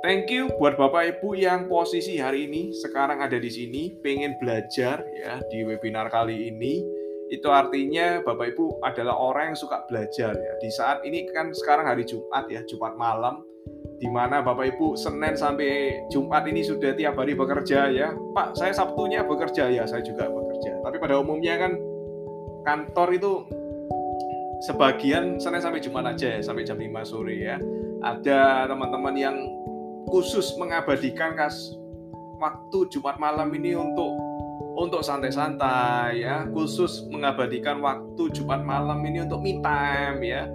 Thank you buat Bapak Ibu yang posisi hari ini sekarang ada di sini, pengen belajar ya di webinar kali ini. Itu artinya Bapak Ibu adalah orang yang suka belajar ya. Di saat ini kan sekarang hari Jumat ya, Jumat malam, di mana Bapak Ibu Senin sampai Jumat ini sudah tiap hari bekerja ya. Pak, saya Sabtunya bekerja ya, saya juga bekerja. Tapi pada umumnya kan kantor itu sebagian Senin sampai Jumat aja ya, sampai jam 5 sore ya. Ada teman-teman yang khusus mengabadikan kas waktu Jumat malam ini untuk untuk santai-santai ya, khusus mengabadikan waktu Jumat malam ini untuk me time ya.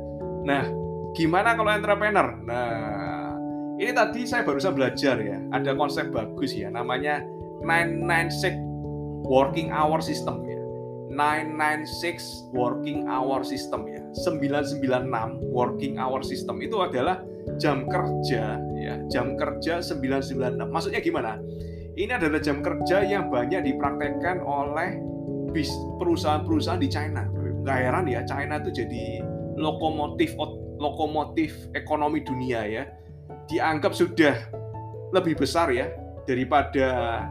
Nah, gimana kalau entrepreneur? Nah, ini tadi saya barusan belajar ya, ada konsep bagus ya, namanya 996 working hour system ya. 996 working hour system ya. 996 working hour system itu adalah jam kerja ya jam kerja 996 maksudnya gimana? Ini adalah jam kerja yang banyak dipraktekkan oleh perusahaan-perusahaan di China. Nggak heran ya China itu jadi lokomotif lokomotif ekonomi dunia ya. Dianggap sudah lebih besar ya daripada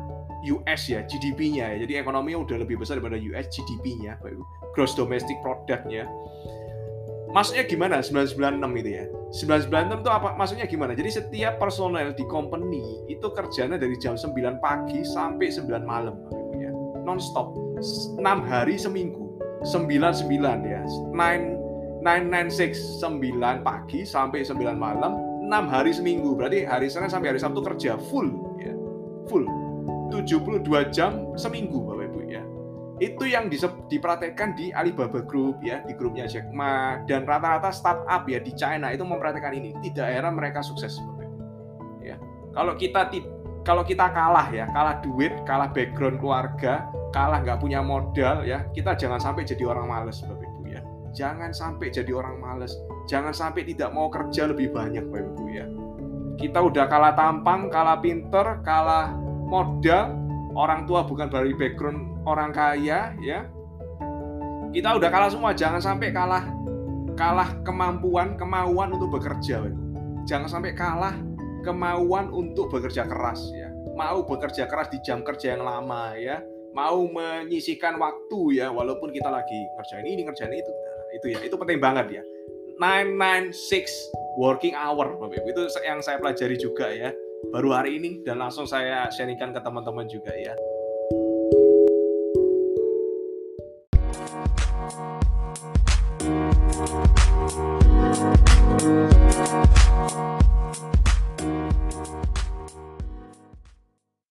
US ya GDP-nya ya. Jadi ekonominya udah lebih besar daripada US GDP-nya, gross domestic product-nya maksudnya gimana? 996 itu ya? 996 itu apa? Maksudnya gimana? Jadi setiap personel di company itu kerjanya dari jam 9 pagi sampai 9 malam ya non stop 6 hari seminggu. 99 ya. 9 996 9 pagi sampai 9 malam. 6 hari seminggu. Berarti hari Senin sampai hari Sabtu kerja full ya. Full. 72 jam seminggu Bapak itu yang dipraktekkan di Alibaba Group ya di grupnya Jack Ma dan rata-rata startup ya di China itu mempraktekkan ini. Tidak heran mereka sukses ya. Kalau kita kalau kita kalah ya kalah duit kalah background keluarga kalah nggak punya modal ya kita jangan sampai jadi orang males bapak ibu ya. Jangan sampai jadi orang males. Jangan sampai tidak mau kerja lebih banyak bapak ibu ya. Kita udah kalah tampang kalah pinter kalah modal orang tua bukan dari background orang kaya ya. Kita udah kalah semua jangan sampai kalah kalah kemampuan kemauan untuk bekerja jangan sampai kalah kemauan untuk bekerja keras ya. Mau bekerja keras di jam kerja yang lama ya. Mau menyisikan waktu ya walaupun kita lagi ngerjain ini ngerjain itu. Nah, itu ya itu penting banget ya 996 working hour Bapak Ibu. Itu yang saya pelajari juga ya baru hari ini dan langsung saya sharingkan ke teman-teman juga ya